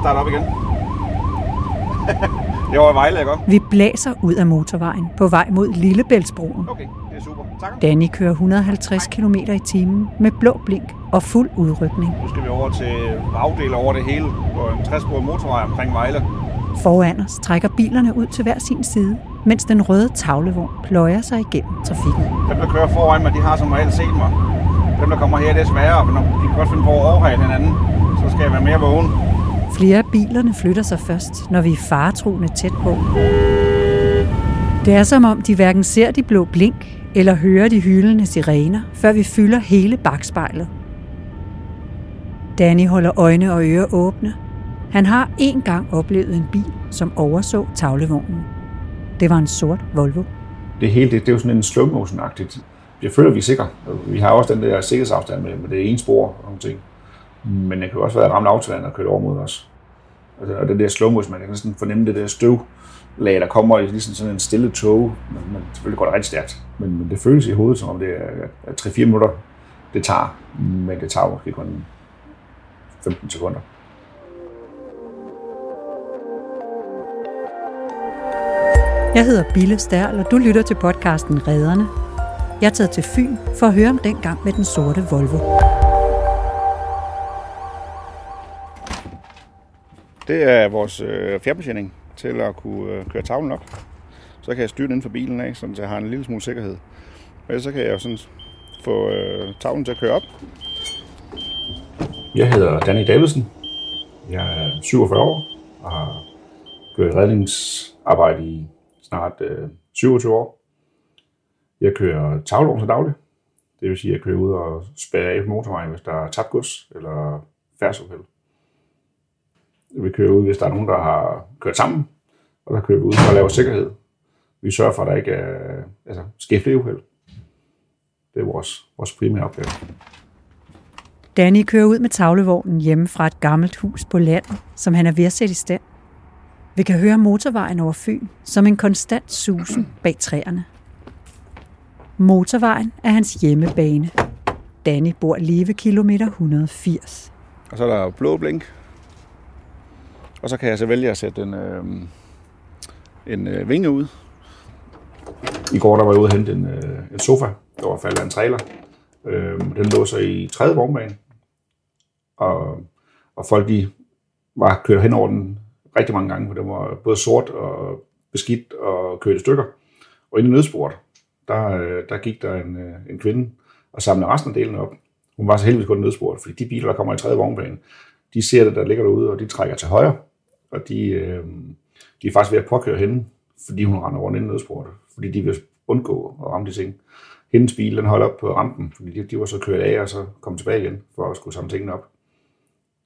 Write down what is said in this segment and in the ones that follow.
starte op igen. det var Vejle, ikke? Vi blæser ud af motorvejen på vej mod Lillebæltsbroen. Okay, det er super. Tak. Danny kører 150 km i timen med blå blink og fuld udrykning. Nu skal vi over til bagdel over det hele på en 60 motorvej omkring Vejle. Foran os trækker bilerne ud til hver sin side, mens den røde tavlevogn pløjer sig igennem trafikken. Dem, der kører foran mig, de har som regel set mig. Dem, der kommer her, det er sværere, for de kan godt finde på at overhale hinanden. Så skal jeg være mere vågen. Flere af bilerne flytter sig først, når vi er faretroende tæt på. Det er som om, de hverken ser de blå blink eller hører de hyldende sirener, før vi fylder hele bagspejlet. Danny holder øjne og ører åbne. Han har en gang oplevet en bil, som overså tavlevognen. Det var en sort Volvo. Det hele, det, det er jo sådan en slow motion-agtigt. Jeg føler, vi er sikre. Vi har også den der sikkerhedsafstand med, med det ene spor og nogle ting. Men det kan også være at ramme autoland og kørt over mod os. Altså, og den der slow motion, man kan sådan fornemme det der støvlag, der kommer i ligesom sådan en stille tog. Men, men selvfølgelig går det rigtig stærkt. Men, men det føles i hovedet, som om det er 3-4 minutter, det tager. Men det tager måske kun 15 sekunder. Jeg hedder Bille Stærl, og du lytter til podcasten Redderne. Jeg er taget til Fyn for at høre om den gang med den sorte Volvo. Det er vores øh, fjernbetjening til at kunne øh, køre tavlen op. Så kan jeg styre den inden for bilen af, så jeg har en lille smule sikkerhed. Og så kan jeg jo sådan få øh, tavlen til at køre op. Jeg hedder Danny Davidsen. Jeg er 47 år og har gjort redningsarbejde i snart øh, 27 år. Jeg kører tavlevogn til daglig. Det vil sige, at jeg kører ud og spærer af på motorvejen, hvis der er tabt gods eller færdsuheld. Vi kører ud, hvis der er nogen, der har kørt sammen, og der kører vi ud for at lave sikkerhed. Vi sørger for, at der ikke er altså, sker flere uheld. Det er vores, vores primære opgave. Danny kører ud med tavlevognen hjemme fra et gammelt hus på landet, som han er ved at sætte i stand. Vi kan høre motorvejen over Fyn som en konstant susen bag træerne. Motorvejen er hans hjemmebane. Danny bor lige ved kilometer 180. Og så er der blå blink. Og så kan jeg så vælge at sætte en, øh, en øh, vinge ud. I går der var jeg ude og hente en, øh, en sofa, der var faldet af en trailer. Øh, den lå så i tredje vognbane. Og, og folk de var kørt hen over den rigtig mange gange, for den var både sort og beskidt og kørt i stykker. Og inde i nødsporet, der, øh, der gik der en, øh, en kvinde og samlede resten af delene op. Hun var så heldigvis kun nødsporet, fordi de biler, der kommer i tredje vognbane, de ser det, der ligger derude, og de trækker til højre, og de, øh, de er faktisk ved at påkøre hende, fordi hun render rundt inden nødsport, fordi de vil undgå at ramme de ting. Hendes bil, den holdt op på rampen, fordi de, de var så kørt af og så kom tilbage igen for at skulle samle tingene op.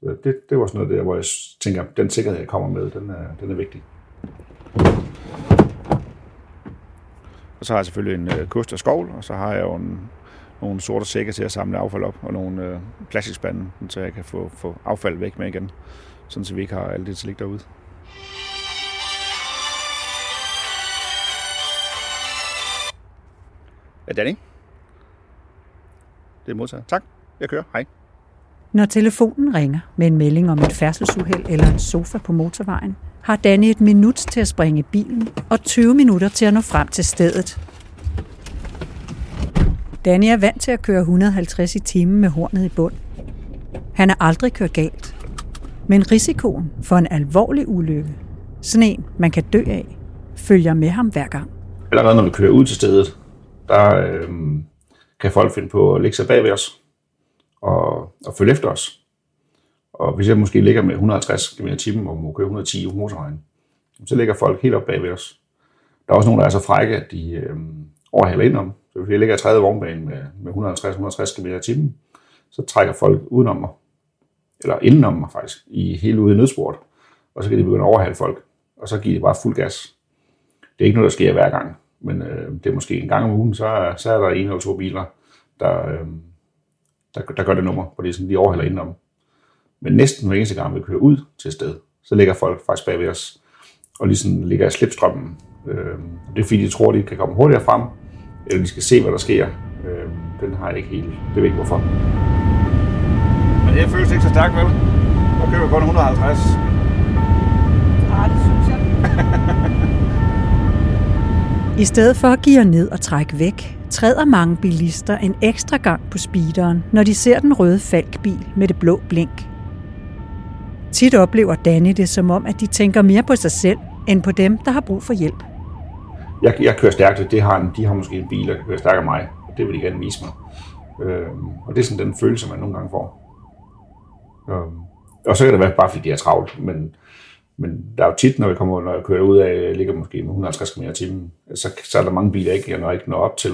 Så det, det var sådan noget der, hvor jeg tænker, at den sikkerhed, jeg kommer med, den er, den er vigtig. Og så har jeg selvfølgelig en øh, kost og skovl, og så har jeg jo en, nogle sorte sække til at samle affald op, og nogle øh, plastikspande, så jeg kan få, få affald væk med igen, sådan så vi ikke har alt det ligge derude. Ja, Danny? Det er modtaget. Tak. Jeg kører. Hej. Når telefonen ringer med en melding om et færdselsuheld eller en sofa på motorvejen, har Danny et minut til at springe i bilen og 20 minutter til at nå frem til stedet. Danny er vant til at køre 150 i timen med hornet i bund. Han har aldrig kørt galt. Men risikoen for en alvorlig ulykke, sådan en man kan dø af, følger med ham hver gang. Allerede når vi kører ud til stedet, der øh, kan folk finde på at lægge sig bag ved os og, og følge efter os. Og hvis jeg måske ligger med 150 km i timen og må køre 110 på motorvejen, så ligger folk helt op bag ved os. Der er også nogen, der er så frække, at de øh, overhaler ind om. Så hvis jeg ligger i tredje vognbane med, med 150-160 km i timen, så trækker folk udenom mig, eller indenom mig faktisk, i hele ude i nødsport. Og så kan de begynde at overhale folk, og så giver de bare fuld gas. Det er ikke noget, der sker hver gang, men øh, det er måske en gang om ugen, så, så er der en eller to biler, der, øh, der, der gør det nummer, fordi sådan, de overhaler indenom. Men næsten hver eneste gang, vi kører ud til et sted, så ligger folk faktisk bagved os, og ligesom ligger i slipstrømmen. Øh, det er fordi, de tror, de kan komme hurtigere frem, eller de skal se, hvad der sker. Øh, den har jeg ikke helt. Det ved ikke hvorfor. Det føles ikke så stærkt, vel? Der kører vi kun 150. farligt, synes jeg. I stedet for at give ned og trække væk, træder mange bilister en ekstra gang på speederen, når de ser den røde falkbil med det blå blink. Tit oplever Danny det som om, at de tænker mere på sig selv, end på dem, der har brug for hjælp. Jeg, jeg kører stærkt, og det har en, de har måske en bil, der kan køre stærkere end mig. Og det vil de gerne vise mig. Øhm, og det er sådan den følelse, man nogle gange får. Øhm, og så kan det være bare, fordi de er travlt, men, men der er jo tit, når jeg kommer, når jeg kører ud af, jeg ligger måske med 150 km i timen, så, så er der mange biler, ikke, jeg når ikke når op til.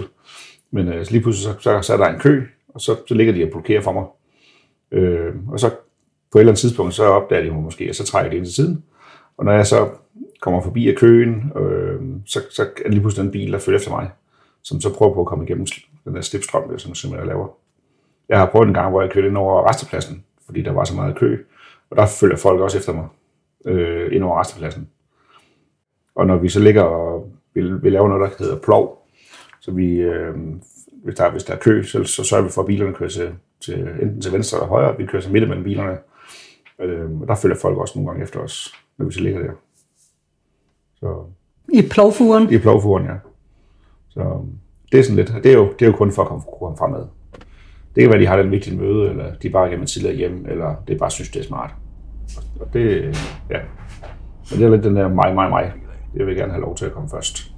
Men øh, lige pludselig, så, så, så, er der en kø, og så, så ligger de og blokerer for mig. Øh, og så på et eller andet tidspunkt, så opdager de mig måske, og så trækker de ind til siden. Og når jeg så kommer forbi af køen, øh, så, så er det lige pludselig en bil, der følger efter mig, som så prøver på at komme igennem den der slipstrøm, som, som jeg laver. Jeg har prøvet en gang, hvor jeg kørte ind over restepladsen, fordi der var så meget kø, og der følger folk også efter mig øh, ind over restepladsen. Og når vi så ligger og vi, vi laver noget, der hedder plov, så vi, øh, hvis, der, hvis der er kø, så, så sørger vi for, at bilerne kører til, til, enten til venstre eller højre. Vi kører så midt mellem bilerne. Øh, og der følger folk også nogle gange efter os, når vi så ligger der. Så, I plovfuren? I plovfuren, ja. Så det er sådan lidt, det er jo, det er jo kun for at komme, komme fremad. Det kan være, de har et vigtigt møde, eller de bare gerne tidligere hjem, eller det bare synes, det er smart. Og det, ja. Men det er lidt den der mig, mig, mig. Jeg vil gerne have lov til at komme først.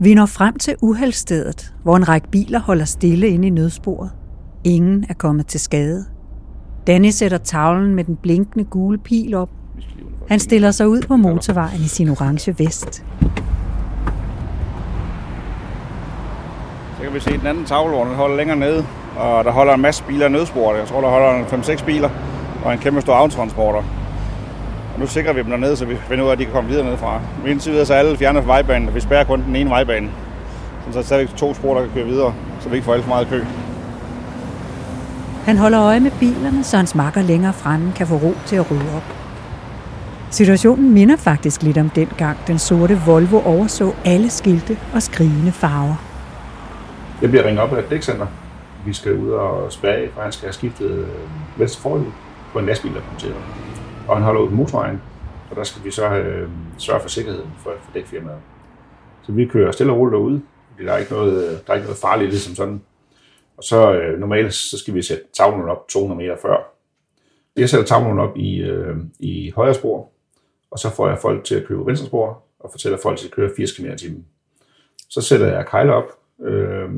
Vi når frem til uheldstedet, hvor en række biler holder stille inde i nødsporet. Ingen er kommet til skade. Danny sætter tavlen med den blinkende gule pil op. Han stiller sig ud på motorvejen i sin orange vest. Kan vi se den anden tavle, hvor den holder længere nede, og der holder en masse biler nødspor. nødsporet. Jeg tror, der holder 5-6 biler og en kæmpe stor aftransporter. Og nu sikrer vi dem dernede, så vi finder ud af, at de kan komme videre nedefra. Vi indtil videre så er alle fjernet fra vejbanen, og vi spærrer kun den ene vejbane. Så der er stadigvæk to spor, der kan køre videre, så vi ikke får alt for meget kø. Han holder øje med bilerne, så hans makker længere fremme kan få ro til at rydde op. Situationen minder faktisk lidt om den gang, den sorte Volvo overså alle skilte og skrigende farver. Jeg bliver ringet op af et dækcenter. Vi skal ud og spærre, for han skal have skiftet øh, venstre forhjul på en lastbil, der kommer til. Og han holder ud på motorvejen, og der skal vi så øh, sørge for sikkerheden for, for dækfirmaet. Så vi kører stille og roligt derude, fordi der er ikke noget, øh, der er ikke noget farligt ligesom som sådan. Og så øh, normalt så skal vi sætte tavlen op 200 meter før. Jeg sætter tavlen op i, øh, i højre spor, og så får jeg folk til at køre venstre spor, og fortæller folk at de køre 80 km i timen. Så sætter jeg kejler op øh,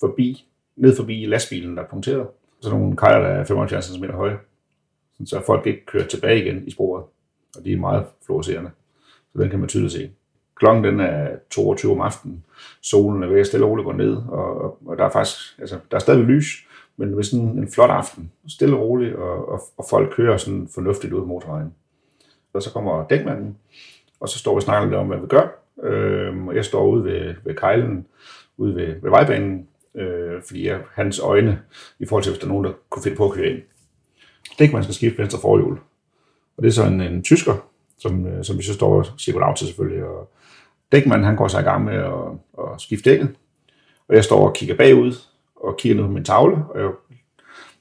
forbi, ned forbi lastbilen, der er punkteret. Så nogle kejler, der er 75 cm høje, så folk ikke kører tilbage igen i sporet. Og de er meget fluorescerende, så den kan man tydeligt se. Klokken den er 22 om aftenen. Solen er ved at stille og roligt gå ned, og, og der er faktisk, altså, der er stadig lys, men det er sådan en flot aften. Stille og roligt, og, og, og folk kører sådan fornuftigt ud af motorvejen. Og så kommer dækmanden, og så står vi og snakker lidt om, hvad vi gør. Øhm, og jeg står ude ved, ved kejlen, ude ved, ved vejbanen, øh, fordi jeg, hans øjne, i forhold til, hvis der er nogen, der kunne finde på at køre ind. Dækmanden skal skifte venstre forhjul. Og det er så en, en tysker, som, øh, som vi så står og siger goddag til selvfølgelig. Og dækmanden, han går så i gang med at, at skifte dækket. Og jeg står og kigger bagud, og kigger ned på min tavle, og jeg,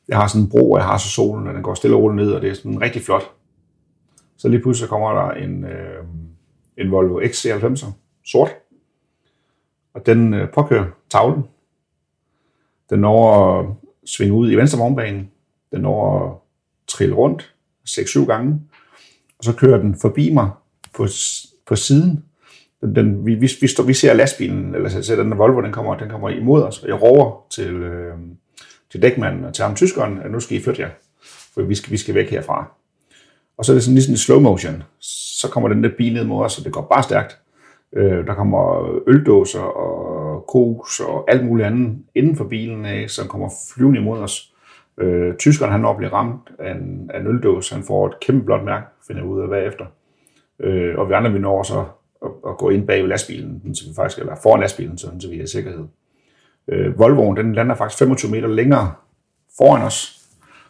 jeg har sådan en bro, og jeg har så solen, og den går stille og roligt ned, og det er sådan rigtig flot. Så lige pludselig kommer der en, øh, en Volvo XC90, sort, og den øh, påkører tavlen. Den når at svinge ud i venstre vognbane, den når at trille rundt 6-7 gange, og så kører den forbi mig på, på siden. Den, den, vi, vi, vi, står, vi ser lastbilen, eller så den Volvo, den kommer, den kommer imod os, og jeg råber til, øh, til dækmanden og til ham tyskeren, at nu skal I flytte jer, for vi skal, vi skal væk herfra. Og så er det sådan ligesom i slow motion. Så kommer den der bil ned mod os, og det går bare stærkt. Øh, der kommer øldåser og kos og alt muligt andet inden for bilen af, som kommer flyvende imod os. Øh, tyskeren han når at blive ramt af en, af en øldås. Han får et kæmpe blåt mærke, finder ud af hvad efter. Øh, og vi andre vi når så at, at gå ind bag lastbilen, så vi faktisk, eller foran lastbilen, så, så vi er i sikkerhed. Øh, Volvoen den lander faktisk 25 meter længere foran os,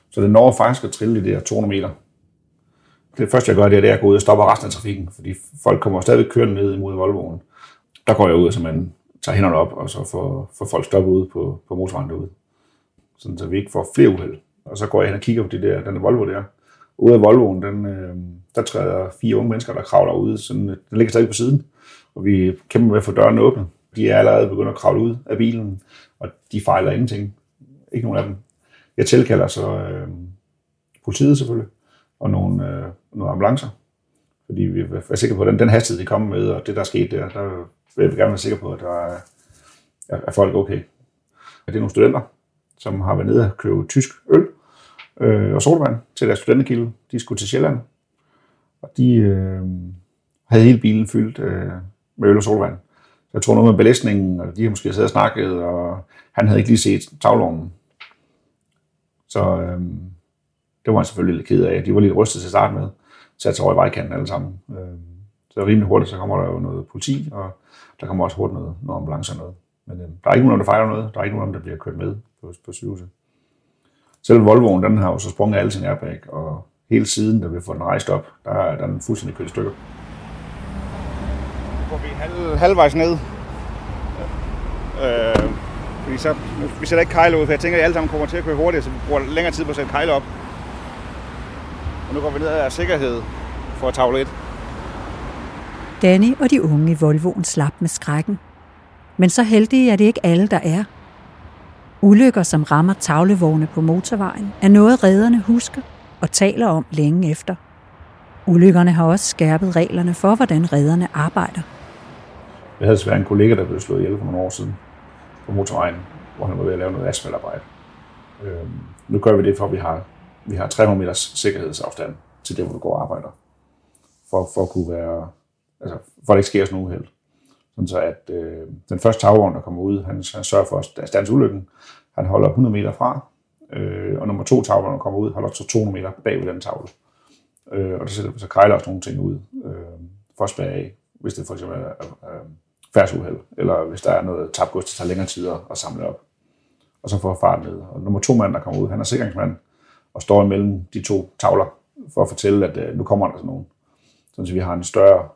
så den når faktisk at trille i det her 200 meter det første, jeg gør, det er, det er at gå ud og stoppe resten af trafikken, fordi folk kommer stadig kørende ned imod Volvoen. Der går jeg ud, så man tager hænderne op, og så får, får folk stoppet ude på, på motorvejen derude. Sådan, så vi ikke får flere uheld. Og så går jeg hen og kigger på det der, den der Volvo der, ude af Volvoen, den, øh, der træder fire unge mennesker, der kravler ud. Sådan, øh, den ligger stadig på siden, og vi kæmper med at få døren åbne. De er allerede begyndt at kravle ud af bilen, og de fejler ingenting. Ikke nogen af dem. Jeg tilkalder så øh, politiet selvfølgelig, og nogle, øh, nogle ambulancer. Fordi vi er sikre på, at den, den hastighed, de kom med, og det, der skete der, der vil vi gerne være sikre på, at der er, er folk okay. Det er nogle studenter, som har været nede og købe tysk øl øh, og sodavand til deres studenterkilde. De skulle til Sjælland, og de øh, havde hele bilen fyldt øh, med øl og sodavand. Så jeg tror noget med belæsningen, og de har måske siddet og snakket, og han havde ikke lige set tavloven. Så øh, det var han selvfølgelig lidt ked af. De var lidt rystet til at starte med. Sat sig over i vejkanten alle sammen. Øh, så rimelig hurtigt, så kommer der jo noget politi, og der kommer også hurtigt noget, noget ambulance og noget. Men øh, der er ikke nogen, der fejler noget. Der er ikke nogen, der bliver kørt med på, på sygehuset. Selv Volvoen, den har jo så sprunget alle sin airbag, og hele siden, da vi får den rejst op, der er den fuldstændig kørt i stykker. Går vi halv, halvvejs ned. Øh, fordi så, vi sætter ikke kejler ud, for jeg tænker, at I alle sammen kommer til at køre hurtigt, så vi bruger længere tid på at sætte kejler op. Og nu går vi ned af sikkerhed for at tavle et. Danny og de unge i Volvoen slap med skrækken. Men så heldige er det ikke alle, der er. Ulykker, som rammer tavlevogne på motorvejen, er noget redderne husker og taler om længe efter. Ulykkerne har også skærpet reglerne for, hvordan redderne arbejder. Jeg havde desværre en kollega, der blev slået ihjel for nogle år siden på motorvejen, hvor han var ved at lave noget asfaltarbejde. Øhm, nu gør vi det, for at vi har, vi har 300 meters sikkerhedsafstand til det, hvor vi går og arbejder. For, for at kunne være, altså, for at det ikke sker sådan noget uheld. Sådan så at øh, den første tagvogn, der kommer ud, han, han sørger for at stands ulykken. Han holder 100 meter fra, øh, og nummer to tavle, der kommer ud, holder så 200 meter bag ved den tavle. Øh, og der sætter vi så krejler også nogle ting ud øh, for at spære af, hvis det for eksempel er øh, færdsuheld, eller hvis der er noget tabt gods, der tager længere tid at samle op. Og så får farten ned. Og nummer to mand, der kommer ud, han er sikringsmand, og står imellem de to tavler, for at fortælle, at øh, nu kommer der sådan nogen. Sådan så vi har en større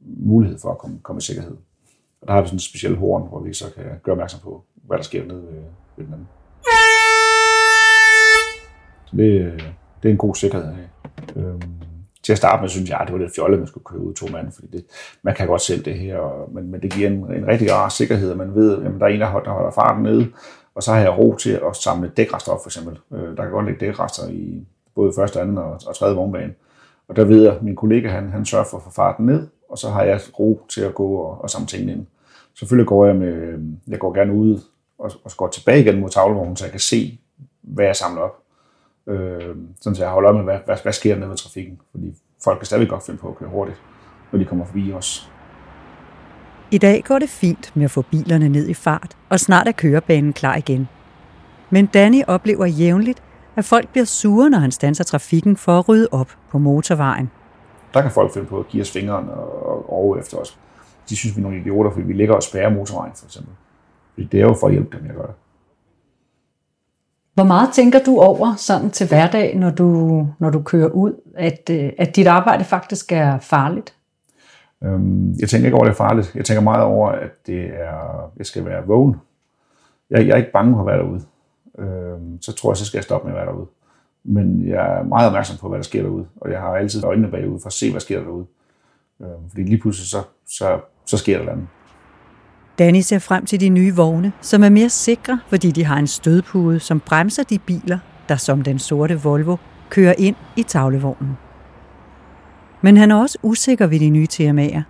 mulighed for at komme, komme i sikkerhed. Og der har vi sådan en speciel horn, hvor vi så kan gøre opmærksom på, hvad der sker nede ved, ved den anden. Så det, øh, det er en god sikkerhed. Øhm, til at starte med synes jeg, at det var lidt fjollet, at man skulle køre ud to mand, fordi det, man kan godt selv det her, og, men, men det giver en, en rigtig rar sikkerhed, at man ved, at der er en, der holder, der holder farten nede, og så har jeg ro til at samle dækrester op, for eksempel. Øh, der kan godt ligge dækrester i både første, anden og, og tredje vognbane. Og der ved jeg, at min kollega han, han sørger for at få farten ned, og så har jeg ro til at gå og, og samle tingene ind. Selvfølgelig går jeg med, øh, jeg går gerne ud og, og går tilbage igen mod tavlevognen, så jeg kan se, hvad jeg samler op. Øh, sådan så jeg holder op med, hvad, hvad, hvad sker der nede ved trafikken. Fordi folk kan stadig godt finde på at køre hurtigt, når de kommer forbi os. I dag går det fint med at få bilerne ned i fart, og snart er kørebanen klar igen. Men Danny oplever jævnligt, at folk bliver sure, når han standser trafikken for at rydde op på motorvejen. Der kan folk finde på at give os fingeren og over efter os. De synes, vi er nogle idioter, fordi vi ligger og spærrer motorvejen, for eksempel. Fordi det er jo for at hjælpe dem, jeg gør det. Hvor meget tænker du over sådan til hverdag, når du, når du kører ud, at, øh, at dit arbejde faktisk er farligt? Øhm, jeg tænker ikke over, at det er farligt. Jeg tænker meget over, at det er, jeg skal være vågen. Jeg, jeg er ikke bange for at være derude. Øhm, så tror jeg, så skal jeg stoppe med at være derude. Men jeg er meget opmærksom på, hvad der sker derude. Og jeg har altid øjnene bagude for at se, hvad der sker derude. Øhm, fordi lige pludselig, så, så, så sker der noget. Danny ser frem til de nye vogne, som er mere sikre, fordi de har en stødpude, som bremser de biler, der som den sorte Volvo kører ind i tavlevognen. Men han er også usikker ved de nye TMA'er,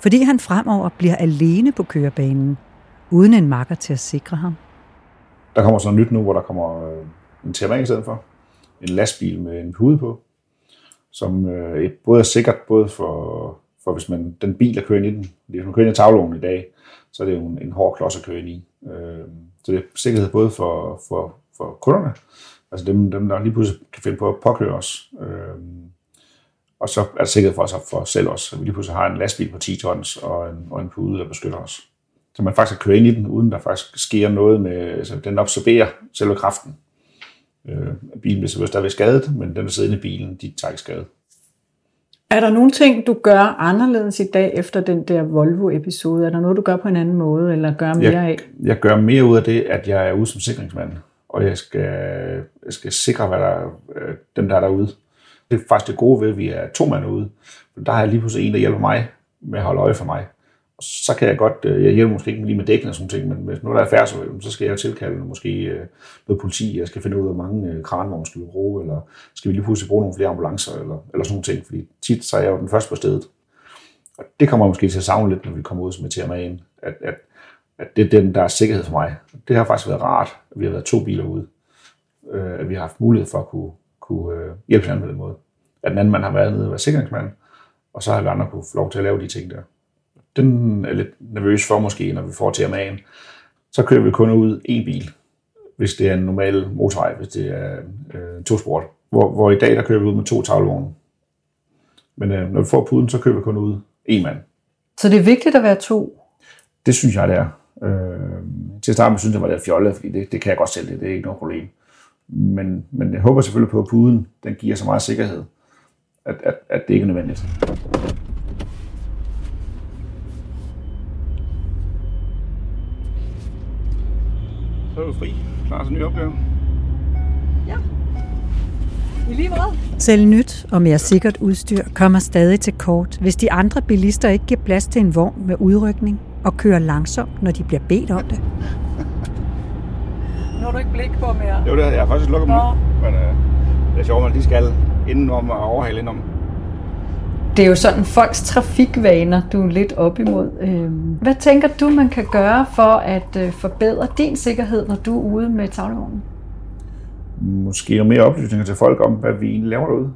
fordi han fremover bliver alene på kørebanen, uden en makker til at sikre ham. Der kommer sådan nyt nu, hvor der kommer øh, en TMA i stedet for. En lastbil med en pude på, som øh, både er sikkert både for, for hvis man, den bil, der kører ind i den, hvis man kører ind i tavlevognen i dag, så er det jo en, en hård klods at køre ind i. Øh, så det er sikkerhed både for, for, for kunderne, altså dem, dem, der lige pludselig kan finde på at påkøre os, øh, og så er det sikkerhed for os for selv også, at vi lige pludselig har en lastbil på 10 tons og en, og en pude, der beskytter os. Så man faktisk kan køre ind i den, uden der faktisk sker noget med, altså den absorberer selve kraften. Øh, bilen bliver selvfølgelig stadigvæk skadet, men den, der sidder inde i bilen, de tager ikke skade. Er der nogle ting, du gør anderledes i dag efter den der Volvo-episode? Er der noget, du gør på en anden måde, eller gør mere jeg, af? Jeg gør mere ud af det, at jeg er ude som sikringsmand, og jeg skal, jeg skal sikre, hvad der, øh, dem, der er derude. Det er faktisk det gode ved, at vi er to mand ude. Der har jeg lige pludselig en, der hjælper mig med at holde øje for mig. Og så kan jeg godt, øh, jeg hjælper måske ikke lige med dækken og sådan ting, men hvis nu der er færdsel, så skal jeg tilkalde måske øh, noget politi, jeg skal finde ud af, hvor mange øh, kranvogne skal vi bruge, eller skal vi lige pludselig bruge nogle flere ambulancer, eller, eller sådan nogle ting, fordi tit så er jeg jo den første på stedet. Og det kommer måske til at savne lidt, når vi kommer ud som med TMA'en, at, at, at det er den, der er sikkerhed for mig. Det har faktisk været rart, at vi har været to biler ude, at vi har haft mulighed for at kunne, kunne hjælpe hinanden på den måde. At den anden mand har været nede og været sikringsmand, og så har vi andre kunne få lov til at lave de ting der den er lidt nervøs for måske, når vi får til at Så kører vi kun ud en bil, hvis det er en normal motorvej, hvis det er øh, to sport. Hvor, hvor i dag, der kører vi ud med to tavlevogne. Men øh, når vi får puden, så kører vi kun ud en mand. Så det er vigtigt at være to? Det synes jeg, det er. Øh, til at starte med synes jeg, var det fjollet, fordi det, det kan jeg godt selv, det, det er ikke noget problem. Men, men jeg håber selvfølgelig på, at puden den giver så meget sikkerhed, at, at, at det ikke er nødvendigt. så er du fri. Klar til en ny opgave. Ja. I lige måde. Selv nyt og mere sikkert udstyr kommer stadig til kort, hvis de andre bilister ikke giver plads til en vogn med udrykning og kører langsomt, når de bliver bedt om det. Nu har du ikke blik på mere. Jo, det er, jeg har faktisk lukket dem nu. Men øh, det er sjovt, at de skal indenom og overhale indenom det er jo sådan folks trafikvaner, du er lidt op imod. Øhm, hvad tænker du, man kan gøre for at øh, forbedre din sikkerhed, når du er ude med tavlevognen? Måske noget mere oplysninger til folk om, hvad vi egentlig laver derude.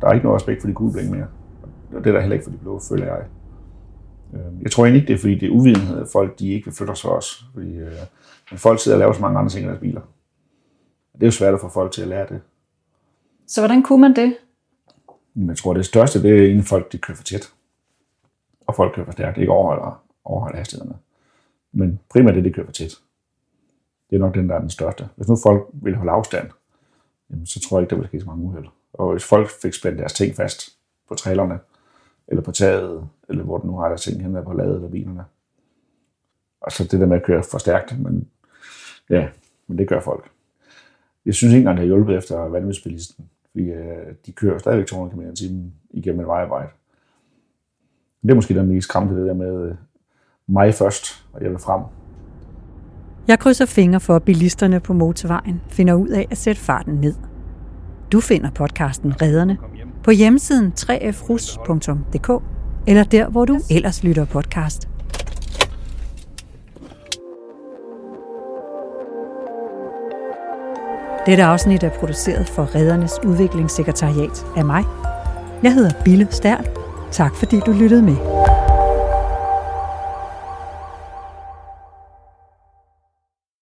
Der er ikke noget respekt for de gule blink mere. Og det er der heller ikke for de blå, føler jeg. Øhm, jeg tror egentlig ikke, det er, fordi det er uvidenhed, at folk de ikke vil flytte os for os. Fordi, øh, men folk sidder og laver så mange andre ting i deres biler. Det er jo svært at få folk til at lære det. Så hvordan kunne man det? Jeg tror, det største, det er inden folk de kører for tæt. Og folk kører for stærkt, ikke overholder, overholder hastighederne. Men primært det, de kører for tæt. Det er nok den, der er den største. Hvis nu folk vil holde afstand, jamen, så tror jeg ikke, der vil ske så mange uheld. Og hvis folk fik spændt deres ting fast på trailerne, eller på taget, eller hvor den nu har deres ting hen på ladet eller bilerne. Og så det der med at køre for stærkt, men ja, men det gør folk. Jeg synes ikke engang, det har hjulpet efter vanvidsbilisten. Fordi øh, de kører stadigvæk 200 km i timen igennem et vejarbejde. Det er måske den mest skræmmende, det der med øh, mig først, og jeg vil frem. Jeg krydser fingre for, at bilisterne på motorvejen finder ud af at sætte farten ned. Du finder podcasten Redderne på hjemmesiden 3frus.dk eller der, hvor du ellers lytter podcast. Dette afsnit er produceret for Reddernes Udviklingssekretariat af mig. Jeg hedder Bille Stærl. Tak fordi du lyttede med.